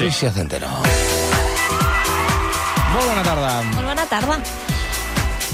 Alicia Centeno. Molt bona tarda. Molt bona tarda.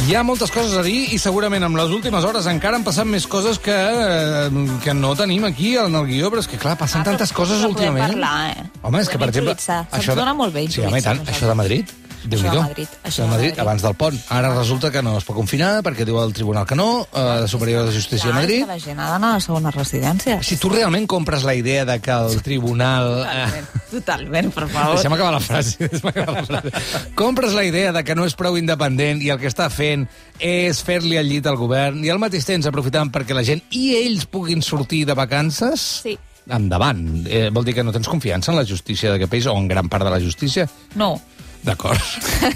Hi ha moltes coses a dir i segurament en les últimes hores encara han passat més coses que, eh, que no tenim aquí en el guió, però és que clar, passen Ah, tantes coses últimament. parlar, eh? Home, és que per exemple... Se'ns dona molt bé Sí, home, tant. Això de Madrid. Déu Això nhi de Madrid, Això de Madrid, abans del pont. Ara resulta que no es pot confinar perquè diu el tribunal que no, eh, Superior de Justícia de Clar, Madrid. la gent ha d'anar a les segones residències. Si tu realment compres la idea de que el tribunal... Eh, Totalment, per favor. Deixa'm acabar la frase. deixa'm acabar la frase. Compres la idea de que no és prou independent i el que està fent és fer-li el llit al govern i al mateix temps aprofitant perquè la gent i ells puguin sortir de vacances? Sí. Endavant. Eh, vol dir que no tens confiança en la justícia d'aquest país o en gran part de la justícia? No. D'acord.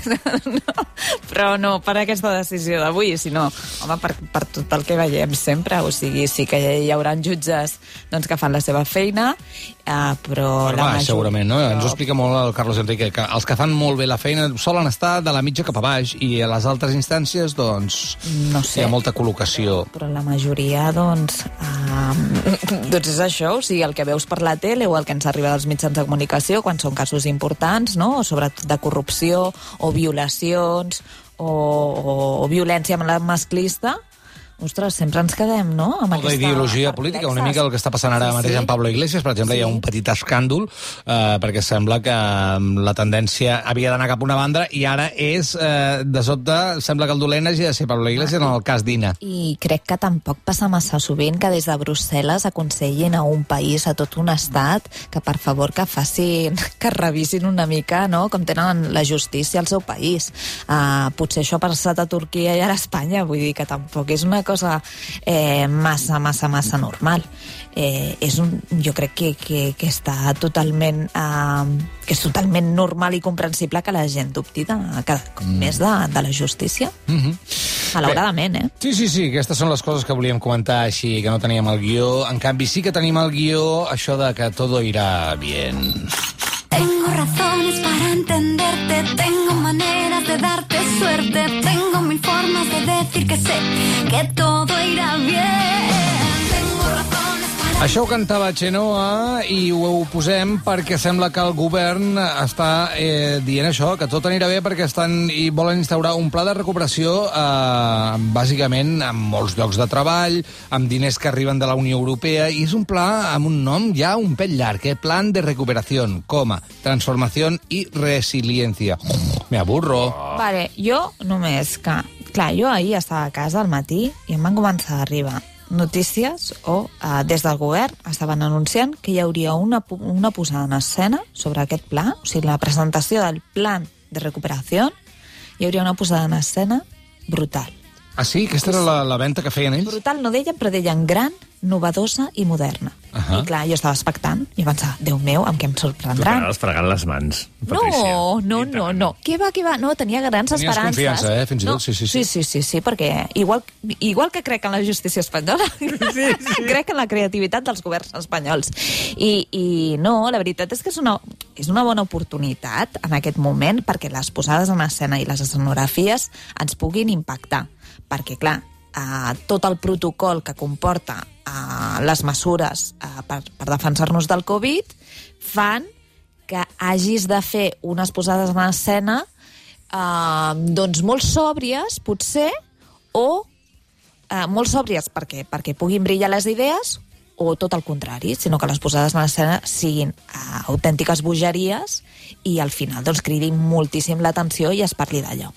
no, però no per aquesta decisió d'avui, sinó home, per, per tot el que veiem sempre. O sigui, sí que hi haurà jutges doncs, que fan la seva feina, eh, però Però la va, majoria... segurament, no? Ens ho explica molt el Carlos Enrique, que els que fan molt bé la feina solen estar de la mitja cap a baix i a les altres instàncies, doncs, No sé. hi ha molta col·locació. Però la majoria, doncs, uh, doncs és això, o sigui, el que veus per la tele o el que ens arriba dels mitjans de comunicació quan són casos importants, no?, o sobretot de corrupció o violacions o, o, o violència masclista, ostres, sempre ens quedem, no?, amb Molta ideologia política, una mica el que està passant ara Sí, mateix sí. amb Pablo Iglesias, per exemple, hi ha Sí. un petit escàndol, eh, perquè sembla que mm, la tendència havia d'anar cap a una banda i ara és, eh, de sobte, sembla que el dolent hagi de ser Pablo Iglesias en el cas d'Ina. I crec que tampoc passa massa sovint que des de Brussel·les aconsellin a un país, a tot un estat, que per favor que facin, que revisin una mica, no?, com tenen la justícia al seu país. Uh, potser això ha passat a Turquia i ara a Espanya, vull dir que tampoc és una cosa eh, massa, massa, massa normal. Eh, és un, jo crec que, que, que està totalment uh, que és totalment normal i comprensible que la gent dubti de, cada cop més de, de la justícia. Mm -hmm. Malauradament, eh? Sí, sí, sí, aquestes són les coses que volíem comentar així, que no teníem el guió. En canvi, sí que tenim el guió, això de que todo irá bien. Tengo razones para entenderte, tengo maneras de darte suerte, tengo mil formas de decir que sé que todo irá bien. Això ho cantava Xenoa i ho posem perquè sembla que el govern està eh, dient això, que tot anirà bé perquè estan i volen instaurar un pla de recuperació eh, bàsicament amb molts llocs de treball, amb diners que arriben de la Unió Europea, i és un pla amb un nom ja un pèl llarg, eh? Plan de recuperación, coma, transformación y resiliencia. Me aburro. Vale, jo només que... Clar, jo ahir estava a casa al matí i em van començar a arribar notícies o eh, des del govern estaven anunciant que hi hauria una, una posada en escena sobre aquest pla, o sigui, la presentació del plan de recuperació, hi hauria una posada en escena brutal. Ah, sí? Aquesta era la, la venda que feien ells? Brutal no deien, però deien gran, novedosa i moderna. Ahà. I clar, jo estava expectant i pensava, Déu meu, amb què em Tu sorprendran? t'anaves fregant les mans, Patricia. No, no, no, no. Què va, què va? No, tenia grans Tenies esperances. confiança, eh, fins i tot, sí, sí, sí. Sí, sí, sí, sí perquè igual, igual que crec en la justícia espanyola, sí, sí. crec en la creativitat dels governs espanyols. I, I no, la veritat és que és una, és una bona oportunitat en aquest moment perquè les posades en escena i les escenografies ens puguin impactar. Perquè, clar, eh, tot el protocol que comporta eh, les mesures eh, per, per defensar-nos del Covid fan que hagis de fer unes posades en escena eh, doncs molt sòbries, potser, o eh, molt sòbries perquè, perquè puguin brillar les idees, o tot el contrari, sinó que les posades en escena siguin eh, autèntiques bogeries i al final doncs, cridin moltíssim l'atenció i es parli d'allò.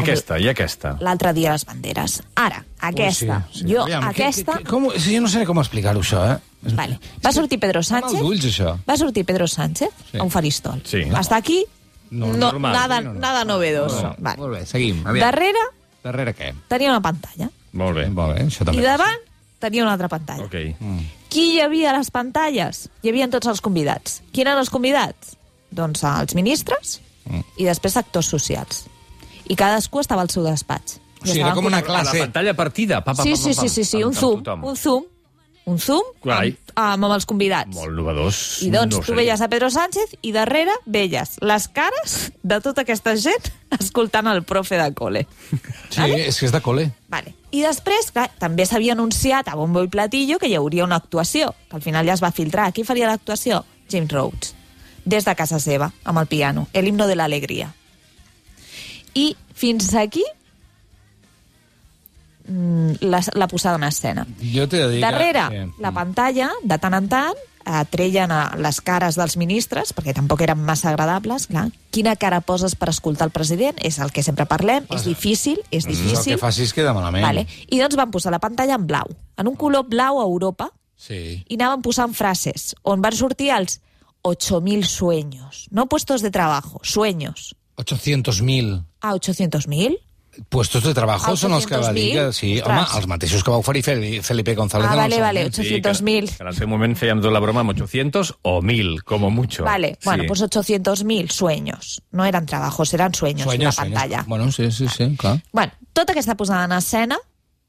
Aquesta i aquesta. L'altre dia les banderes. Ara, aquesta. Ui, sí, sí. Jo, Aviam, aquesta... Que, que, com, jo no sé com explicar-ho, això, eh? Vale. Va sortir Pedro Sánchez... ulls, això. Va sortir Pedro Sánchez Sí. a un faristol. Sí. Hasta aquí, No, no, normal. nada, no, no. nada novedoso. No, no. Vale. Molt bé, seguim. Aviam. Darrere Darrere què? tenia una pantalla. Molt bé. Molt bé, això també. I davant tenia una altra pantalla. Ok. Mm. Qui hi havia a les pantalles? Hi havia tots els convidats. Qui eren els convidats? Doncs els ministres Mm. i després actors socials. I cadascú estava al seu despatx. O sigui, era com una A la classe. pantalla partida. Pa, pa, Sí, pa, sí, pa, sí, sí, sí, amb- un zoom, un zoom, un zoom amb, amb, els convidats. Molt novedós. I doncs no tu veies a Pedro Sánchez i darrere veies les cares de tota aquesta gent escoltant el profe de col·le. Sí, és que és de col·le. Vale. I després, clar, també s'havia anunciat a bombo i platillo que hi hauria una actuació, que al final ja es va filtrar. Qui faria l'actuació? James Rhodes. des de casa seva, amb el piano, el himno de l'alegria. I fins aquí mm, la, la posada en escena. Jo t'he de dir Darrere, que... la pantalla, de tant en tant, eh, treien les cares dels ministres, perquè tampoc eren massa agradables, clar. Quina cara poses per escoltar el president? És el que sempre parlem, és difícil, és És el difícil. que facis queda malament. Vale. I doncs van posar la pantalla en blau, en un color blau a Europa, Sí. i anaven posant frases on van sortir els 8.000 sueños, no puestos de trabajo, sueños. 800.000 Ah, 800.000? puestos de trabajo són els que va dir que... 800.000? Sí, Ostres. home, els mateixos que va oferir Fel- Felipe González. Ah, en vale, vale, moment. 800.000. que, que en el seu moment fèiem de la broma amb 800 o 1.000, com a mucho. Vale, Sí. bueno, pues 800.000 sueños. No eran trabajos, eran sueños, Sueños, la pantalla. sueños. Bueno, sí, sí, sí, clar. Bueno, tota aquesta posada en escena,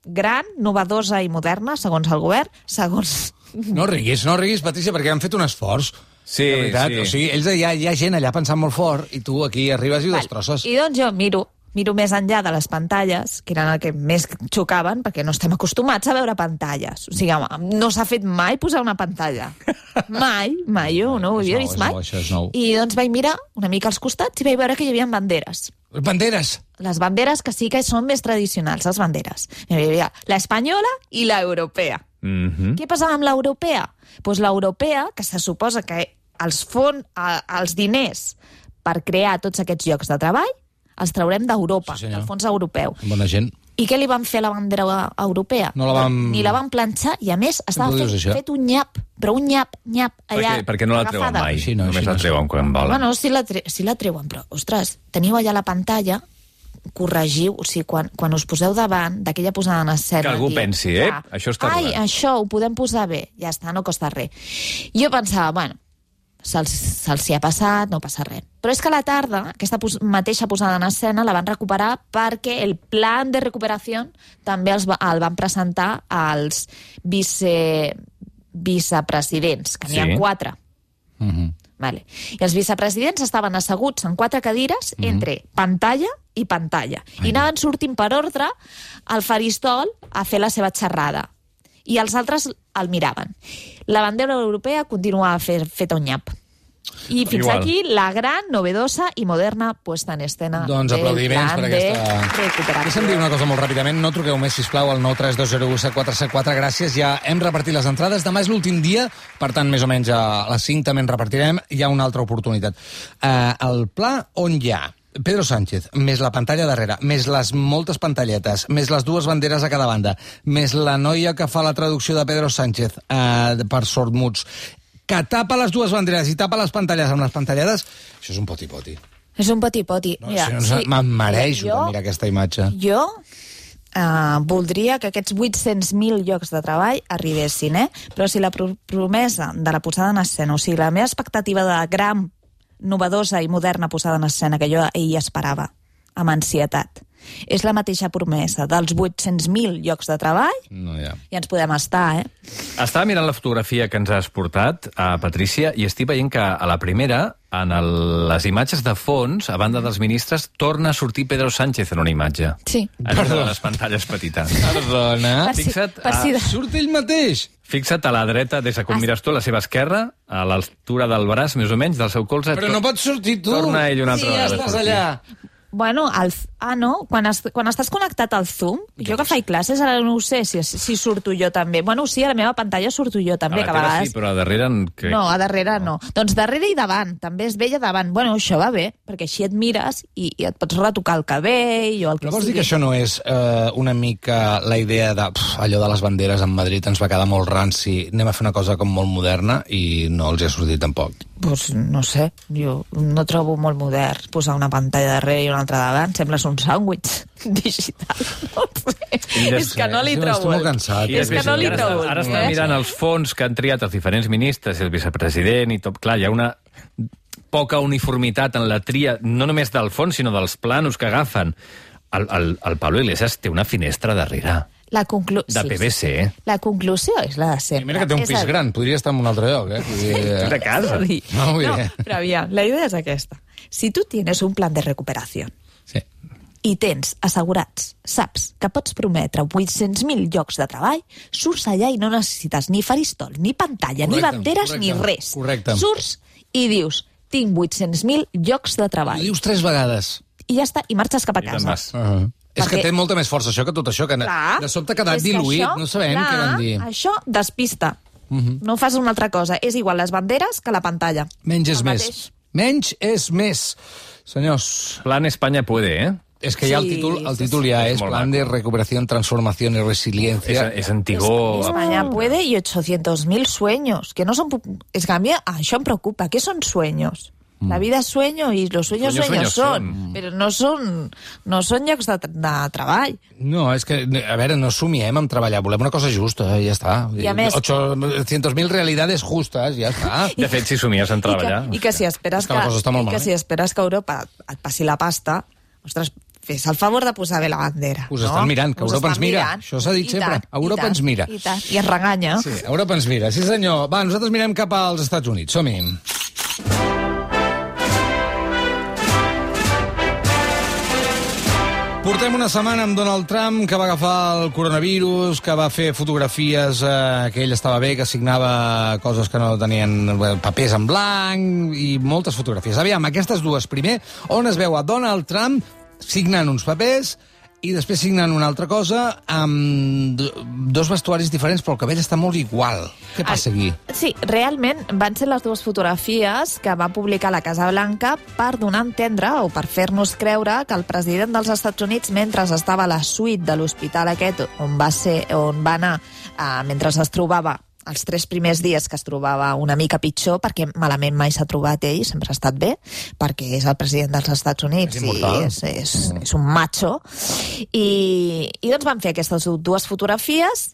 gran, novedosa i moderna, segons el govern, segons... No riguis, no riguis, Patricia, perquè han fet un esforç. Sí, sí. O sigui, ells hi ha, hi ha gent allà pensant molt fort i tu aquí arribes i ho destrosses. I doncs jo miro miro més enllà de les pantalles, que eren el que més xocaven, perquè no estem acostumats a veure pantalles. O sigui, home, no s'ha fet mai posar una pantalla. Mai, mai, jo no ho havia vist mai. nou, això és nou. I doncs vaig mirar una mica als costats i vaig veure que hi havia banderes. Banderes. Les banderes que sí que són més tradicionals, les banderes. Hi havia l'espanyola i l'europea. Mm -hmm. Què passava amb l'europea? Doncs pues l'europea, que se suposa que els, fons, eh, els diners per crear tots aquests llocs de treball els traurem d'Europa, Sí, senyor. del fons europeu. Bona gent. I què li van fer a la bandera europea? No la vam- Ni la van planxar, i a més estava fet, això? fet un nyap, però un nyap, nyap, allà... Perquè, perquè no la treuen mai. Així no, Només així la treuen quan volen. Bueno, sí la, tre sí la treuen, però, ostres, teniu allà la pantalla, corregiu, o sigui, quan, quan us poseu davant d'aquella posada en escena... Que algú diu, pensi, eh, "Ja, això està Ai, rodant." això ho podem posar bé, ja està, no costa res. Jo pensava, bueno, se'ls se hi ha passat, no passa res. Però és que a la tarda, aquesta pos mateixa posada en escena la van recuperar perquè el plan de recuperació també els va, el van presentar als vice, vicepresidents, que n'hi Sí. ha quatre. Mm -hmm. Vale. I els vicepresidents estaven asseguts en quatre cadires Mhm. entre pantalla i pantalla. I anaven sortint per ordre al faristol a fer la seva xerrada. I els altres el miraven. La bandera europea continuava fer, feta un nyap. I fins Igual. aquí la gran, novedosa i moderna puesta en escena Doncs aplaudiments per aquesta... Deixa'm dir una cosa molt ràpidament. No truqueu més, sisplau, al 932017474. Gràcies. Ja hem repartit les entrades. Demà és l'últim dia, per tant, més o menys a les 5 també en repartirem. Hi ha una altra oportunitat. Uh, el pla on hi ha Pedro Sánchez, més la pantalla darrere, més les moltes pantalletes, més les dues banderes a cada banda, més la noia que fa la traducció de Pedro Sánchez uh, per sormuts, que tapa les dues banderes i tapa les pantalles amb les pantalletes, això és un poti-poti. És un poti-poti. No, si no, sí. Me'n mereixo de mirar aquesta imatge. Jo eh, voldria que aquests 800.000 llocs de treball arribessin, eh? però si la pro promesa de la posada en escena, o sigui, la meva expectativa de gran, novedosa i moderna posada en escena que jo ahir esperava, amb ansietat, és la mateixa promesa dels 800.000 llocs de treball, No, ja. ja ens podem estar, eh? Estava mirant la fotografia que ens has portat, a Patrícia, i estic veient que a la primera, en el, les imatges de fons, a banda dels ministres, torna a sortir Pedro Sánchez en una imatge. Sí. En una de les pantalles petites. Perdona. Per si, Fixa't, per si ah, de... Surt ell mateix. Fixa't a la dreta, des de com mires tu, a la seva esquerra, a l'altura del braç, més o menys, del seu colze. Però no pots sortir tu. Torna ell una altra sí, ja vegada a estàs sortir. allà. Bueno, el, ah, no? Quan, es, quan estàs connectat al Zoom, jo que faig classes, ara no ho sé si, si surto jo també. Bueno, sí, a la meva pantalla surto jo A també, la que a teva vegades... sí, però a darrere... En... Que... No, a darrere no. Doncs darrere i davant, també es veia davant. Bueno, això va bé, perquè així et mires i, i et pots retocar el cabell o el que Però vols dir que això no és eh, una mica la idea de pf, allò de les banderes en Madrid ens va quedar molt ranci, anem a fer una cosa com molt moderna i no els hi ha sortit tampoc. Pues no sé, jo no trobo molt modern posar una pantalla darrere i una altra davant. Sembles un sàndwich digital. No sé. És que no li Sí, trobo. estic molt el- cansat. I És que després, no li trobo. ara està eh? mirant els fons que han triat els diferents ministres i el vicepresident i tot. Clar, hi ha una poca uniformitat en la tria, no només del fons, sinó dels planos que agafen. El, el, el Pablo Iglesias té una finestra darrere, La conclu... de sí, PVC. sí. La conclusió és la de sempre. I mira que té un És pis a dir, gran, podria estar en un altre lloc, eh? Vull dir, De casa. Sí. No, No, pero bien, la idea es aquesta. Si tu tienes un plan de recuperación Sí. i tens assegurats, saps que pots prometre 800.000 llocs de treball, surts allà i no necessites ni faristol, ni pantalla, ni Correcte, banderes, correcte, ni res. correcte. Surts i dius, tinc 800.000 llocs de treball. dius tres vegades. I ja està, i marxes cap a I casa. vas. Uh -huh. És Perquè- que té molta més força això que tot això, que Clar, de sobte ha quedat és que diluït, això, no sabem clar, què van dir. Mhm. Això despista. No fas una altra cosa. És igual les banderes que la pantalla. Menys és El més. mateix. Menys és més. Senyors, Plan España puede, eh? és que ja el Sí, títol, el sí, títol ja És és Plan de Recuperación, Transformación y És, Resiliencia. és antigó. España puede y 800.000 sueños. Que no son... Es que a mí això em preocupa. ¿Qué son sueños? La vida es sueño y los sueños Sueños, sueños, sueños son, son. però no són, no són llocs de, de treball. No, és que, a veure, no somiem amb treballar, volem una cosa justa, ja està. I a més- 800.000 realidades justes, ja està. De fet, si somies en treballar... I que, i que si esperes És que i que malament. si esperes que Europa et passi la pasta, ostres, fes el favor de posar bé la bandera. Us no? estan mirant, que Us Europa ens mira. mirant. Això s'ha dit I sempre. tant, i Europa tant, ens mira. I, tant, i es reganya. Sí, Europa ens mira, sí senyor. Va, nosaltres mirem cap als Estats Units, som-hi. Portem una setmana amb Donald Trump, que va agafar el coronavirus, que va fer fotografies eh, que ell estava bé, que signava coses que no tenien eh, papers en blanc i moltes fotografies. Aviam, aquestes dues. Primer, on es veu a Donald Trump signant uns papers i després signant una altra cosa amb do- dos vestuaris diferents, però el cabell està molt igual. Què passa aquí? Sí, realment van ser les dues fotografies que va publicar la Casa Blanca per donar a entendre o per fer-nos creure que el president dels Estats Units, mentre estava a la suite de l'hospital aquest on va, ser, on va anar eh, mentre es trobava els tres primers dies que es trobava una mica pitjor, perquè malament mai s'ha trobat ell, sempre ha estat bé, perquè és el president dels Estats Units És i és, és, és un macho. I, I doncs van fer aquestes dues fotografies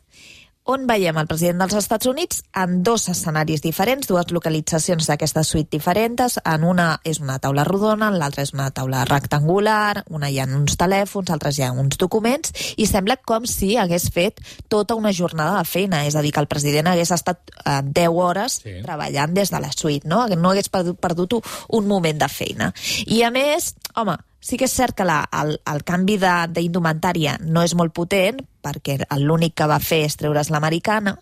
on veiem el president dels Estats Units en dos escenaris diferents, dues localitzacions d'aquesta suite diferents. En una és una taula rodona, en l'altra és una taula rectangular, una hi ha uns telèfons, altres hi ha uns documents, i sembla com si hagués fet tota una jornada de feina, és a dir, que el president hagués estat eh, 10 hores Sí. sí. treballant des de la suite, no? no hagués perdut, perdut un moment de feina. I a més, home, sí que és cert que la, el, el canvi de- d'indumentària no és molt potent, perquè l'únic que va fer és treure's l'americana,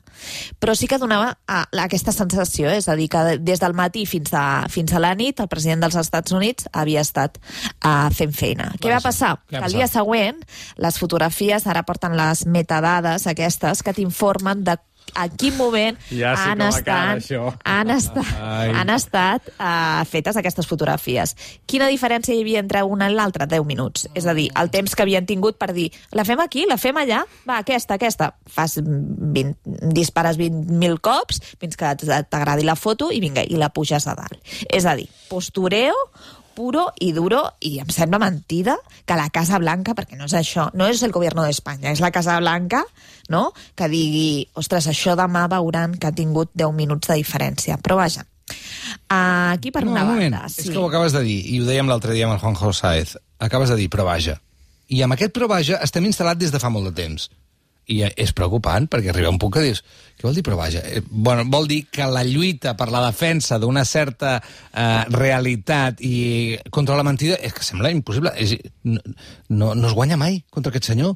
però sí que donava a, a, aquesta sensació, és a dir, que des del matí fins a, fins a la nit el president dels Estats Units havia estat uh, fent feina. Què va passar? Què va Que el dia passar? següent les fotografies ara porten les metadades aquestes que t'informen de a quin moment Ja sé han, estat, acaba això. han estat, Ai. han estat uh, fetes aquestes fotografies. Quina diferència hi havia entre una i l'altra? 10 minuts. És a dir, el temps que havien tingut per dir la fem aquí, la fem allà, va, aquesta, aquesta. Fas 20, dispares 20.000 cops fins que t'agradi la foto i vinga, i la puges a dalt. És a dir, postureo puro i duro, i em sembla mentida que la Casa Blanca, perquè no és això, no és el govern d'Espanya, és la Casa Blanca, no?, que digui, ostres, això demà veuran que ha tingut 10 minuts de diferència. Però vaja, aquí per No, una un moment, banda... és que ho acabes de dir, i ho dèiem l'altre dia amb el Juanjo Saez. Acabes de dir, però vaja. I amb aquest però vaja estem instal·lat des de fa molt de temps. I és preocupant, perquè arriba un punt que dius, què vol dir però vaja? Eh, bueno, vol dir que la lluita per la defensa d'una certa eh, realitat i contra la mentida és que sembla impossible. És, no, no es guanya mai contra aquest senyor.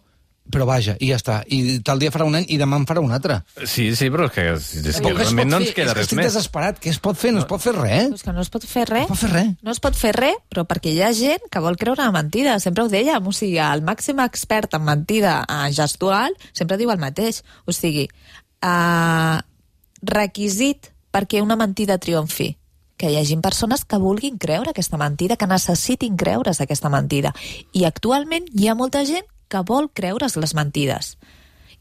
Però vaja, i ja està. I tal dia farà un any i demà en farà un altre. Sí, sí, però és que, és que realment no ens queda és que res estic més. desesperat. Què es pot fer? No es pot fer res. És que no es pot fer res. No es pot fer res. No es pot fer res, però perquè hi ha gent que vol creure una mentida. Sempre ho dèiem, o sigui, el màxim expert en mentida eh, gestual sempre diu el mateix. O sigui, eh, requisit perquè una mentida triomfi que hi hagin persones que vulguin creure aquesta mentida, que necessitin creure's aquesta mentida. I actualment hi ha molta gent que vol creure's les mentides.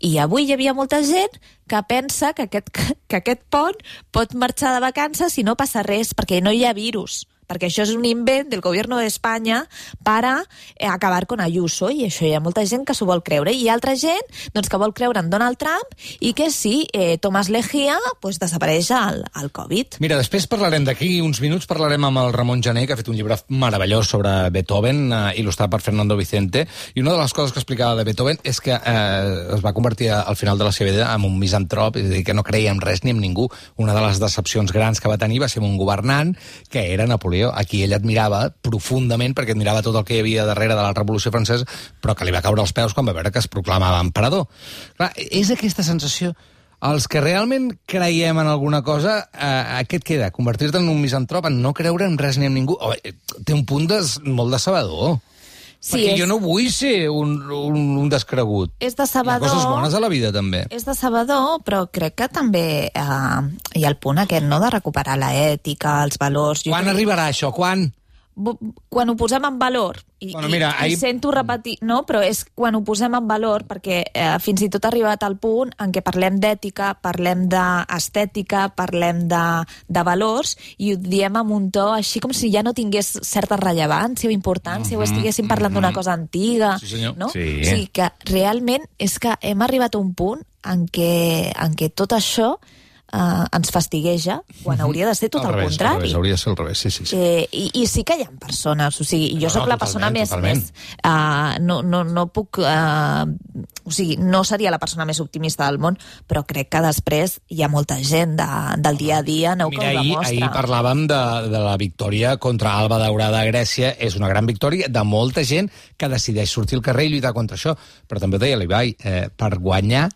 I avui hi havia molta gent que pensa que aquest, que aquest pont pot marxar de vacances i no passa res, perquè no hi ha virus perquè això és un invent del govern d'Espanya per a eh, acabar con Ayuso i això hi ha molta gent que s'ho vol creure i hi ha altra gent doncs, que vol creure en Donald Trump i que si eh, Tomàs Lejía pues, desapareix el, el Covid. Mira, després parlarem d'aquí uns minuts, parlarem amb el Ramon Jané, que ha fet un llibre meravellós sobre Beethoven, eh, il·lustrat per Fernando Vicente, i una de les coses que explicava de Beethoven és que eh, es va convertir al final de la seva vida en un misantrop, és a dir, que no creia en res ni en ningú. Una de les decepcions grans que va tenir va ser un governant que era Napoleó, a qui ell admirava profundament, perquè admirava tot el que hi havia darrere de la Revolució Francesa, però que li va caure als peus quan va veure que es proclamava emperador. Clar, és aquesta sensació els que realment creiem en alguna cosa, eh, què et queda? Convertir-te en un misantrop, en no creure en res ni en ningú? Oh, té un punt des, molt decebedor. Sí, Perquè és- jo no vull ser un, un, un descregut. És Hi ha coses bones a la vida, també. És decebedor, però crec que també eh, hi ha el punt aquest, no?, de recuperar la ètica, els valors. Jo Quan crec- arribarà això? Quan? Quan ho posem en valor i, Bueno, i- mira, i, ahir- sento repetir, no, però és quan ho posem en valor perquè eh, fins i tot ha arribat al punt en què parlem d'ètica, parlem d'estètica, parlem de, de valors i ho diem amb un to així com si ja no tingués certa rellevància o importància o estiguéssim parlant d'una cosa antiga. Mhm, Sí, senyor. No? Sí. O sigui que realment és que hem arribat a un punt en què, en què tot això eh, ens fastigueja quan hauria de ser tot Mhm. Al el revés, contrari. Al revés, hauria de ser al revés, sí, sí. sí. Eh, i, I sí que hi ha persones, o sigui, jo No, sóc no, la persona més... totalment. més uh, no, no, no puc... Uh, o sigui, no seria la persona més optimista del món, però crec que després hi ha molta gent de, del dia a dia no, que Mira, ho ahir, demostra. ahir parlàvem de, de la victòria contra Alba Daurada a Grècia. És una gran victòria de molta gent que decideix sortir al carrer i lluitar contra això. Però també ho deia l'Ibai, eh, per guanyar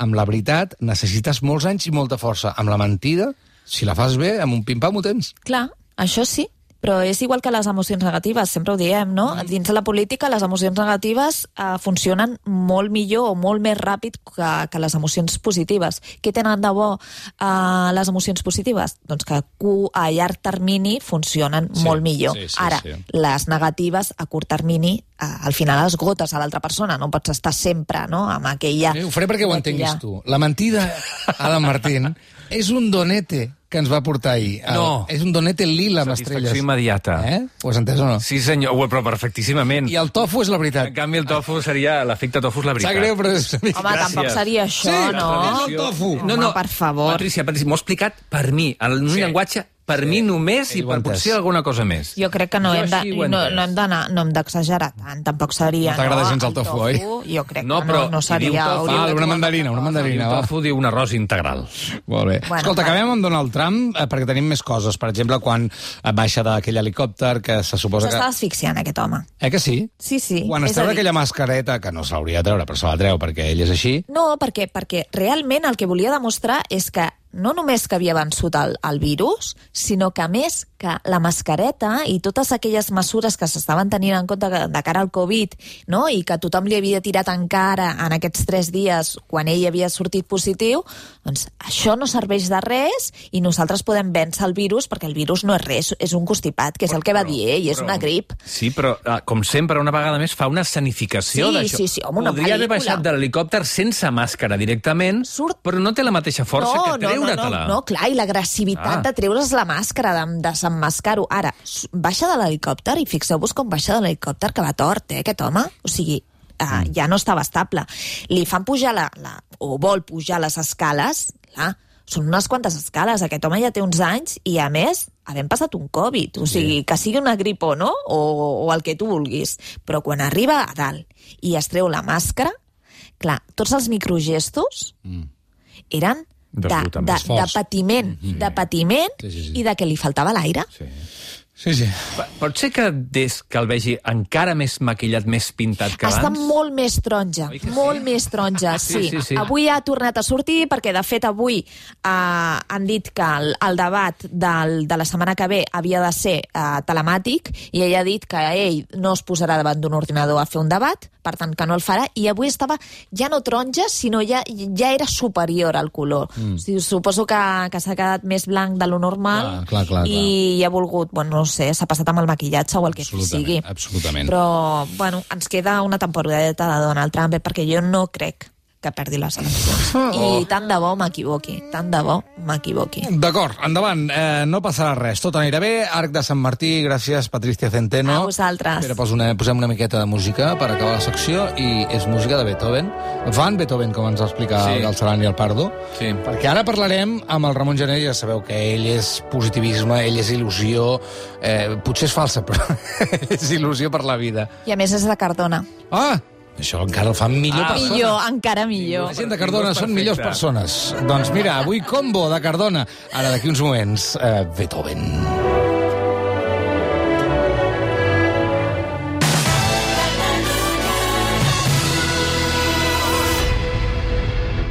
amb la veritat necessites molts anys i molta força. Amb la mentida, si la fas bé, amb un pim-pam ho tens. Clar, això sí, però és igual que les emocions negatives, sempre ho diem, no? Mm. Dins de la política, les emocions negatives eh, funcionen molt millor o molt més ràpid que, que les emocions positives. Què tenen de bo eh, les emocions positives? Doncs que a llarg termini funcionen Sí, molt millor. sí, sí, Ara, sí. les negatives a curt termini eh, al final esgotes a l'altra persona, no pots estar sempre no? amb aquella... Ho faré perquè ho entenguis aquella- tu. La mentida, Adam Martín, és un donete que ens va portar ahir. El- No. És un donete lila amb Satisfacció estrelles. immediata. Eh? Ho has entès o no? Sí, senyor, Ui, però perfectíssimament. I el tofu és la En veritat. canvi, el tofu seria... L'efecte tofu és la veritat. Sap greu, però és... Home, Gràcies. tampoc seria això, Sí, no? la tradició. tofu. Home, per favor. Patricia, Patricia, m'ho ha explicat per mi, en un Sí. llenguatge per mi només i per potser alguna cosa més. Jo crec que no Jo hem de, no, no hem d'anar, no hem d'exagerar tant, tampoc seria, No t'agrada gens el tofu, oi? Jo crec No, que però no, no diu seria... tofu. Ah, una mandarina, una mandarina. El tofu diu un arròs integral. Molt bé. Bueno, Escolta, va. acabem amb Donald Trump, eh, perquè tenim més coses. Per exemple, quan baixa d'aquell helicòpter, que se suposa S'està que... asfixiant, aquest home. Eh que sí? Sí, sí. Quan es treu aquella mascareta, que no se l'hauria de treure, però se la treu perquè ell és així... No, perquè, perquè realment el que volia demostrar és que no només que havia vençut el, el virus, sinó que a més que la mascareta i totes aquelles mesures que s'estaven tenint en compte de, de cara al Covid no? i que tothom li havia tirat en cara en aquests tres dies quan ell havia sortit positiu, doncs això no serveix de res i nosaltres podem vèncer el virus perquè el virus no és res, és un constipat, que és el que va dir ell, és una grip. Sí, però, ah, com sempre, una vegada més, fa una escenificació Sí, d'això. sí, sí, home, una Podria haver baixat de l'helicòpter sense màscara directament, Surt- però no té la mateixa força no, que no, no, treure-te-la. no, no, clar, i l'agressivitat Ah. de treure's la màscara, de desemmascar-ho. Ara, baixa de l'helicòpter i fixeu-vos com baixa de l'helicòpter, que va tort, eh, aquest home. O sigui, uh, ja no estava estable. Li fan pujar la, la, o vol pujar les escales, clar, són unes quantes escales. Aquest home ja té uns anys i, a més, havent passat un Covid. O sigui, que sigui una grip o no, o, o el que tu vulguis. Però quan arriba a dalt i es treu la màscara, clar, tots els microgestos eren de, de, de Esforç. patiment, de patiment Sí, sí, sí. i de que li faltava l'aire. Sí. Sí, sí. Pot ser que des que el vegi encara més maquillat, més pintat que Està abans? molt més taronja, que sí? molt més taronja, Sí, sí. sí, sí. Avui ha tornat a sortir perquè, de fet, avui eh, han dit que el, el debat del, de la setmana que ve havia de ser eh, telemàtic i ell ha dit que ell no es posarà davant d'un ordinador a fer un debat, per tant que no el farà, i avui estava ja no taronja, sinó ja, ja era superior al color. Mm. O sigui, suposo que, que s'ha quedat més blanc de lo normal Clar, clar, clar, i, clar. i ha volgut, bueno, no sé, s'ha passat amb el maquillatge o el que Absolutament, sigui. absolutament. Però, bueno, ens queda una temporadeta de Donald Trump, eh, perquè jo no crec que perdi les eleccions. Oh. I tant de bo m'equivoqui, tant de bo m'equivoqui. D'acord, endavant. Eh, no passarà res. Tot anirà bé. Arc de Sant Martí, gràcies, Patricia Centeno. A vosaltres. Espera, posa una, posem una miqueta de música per acabar la secció i és música de Beethoven. Van Beethoven, com ens va explicar Sí. sí. el Galceran i el Pardo. Sí. Perquè ara parlarem amb el Ramon Gené, ja sabeu que ell és positivisme, ell és il·lusió, eh, potser és falsa, però és il·lusió per la vida. I a més és de Cardona. Ah, això encara el fa millor Ah, persona. Millor, encara millor. La gent de Cardona són millors persones. Doncs mira, avui combo de Cardona. Ara, d'aquí uns moments, eh, Beethoven.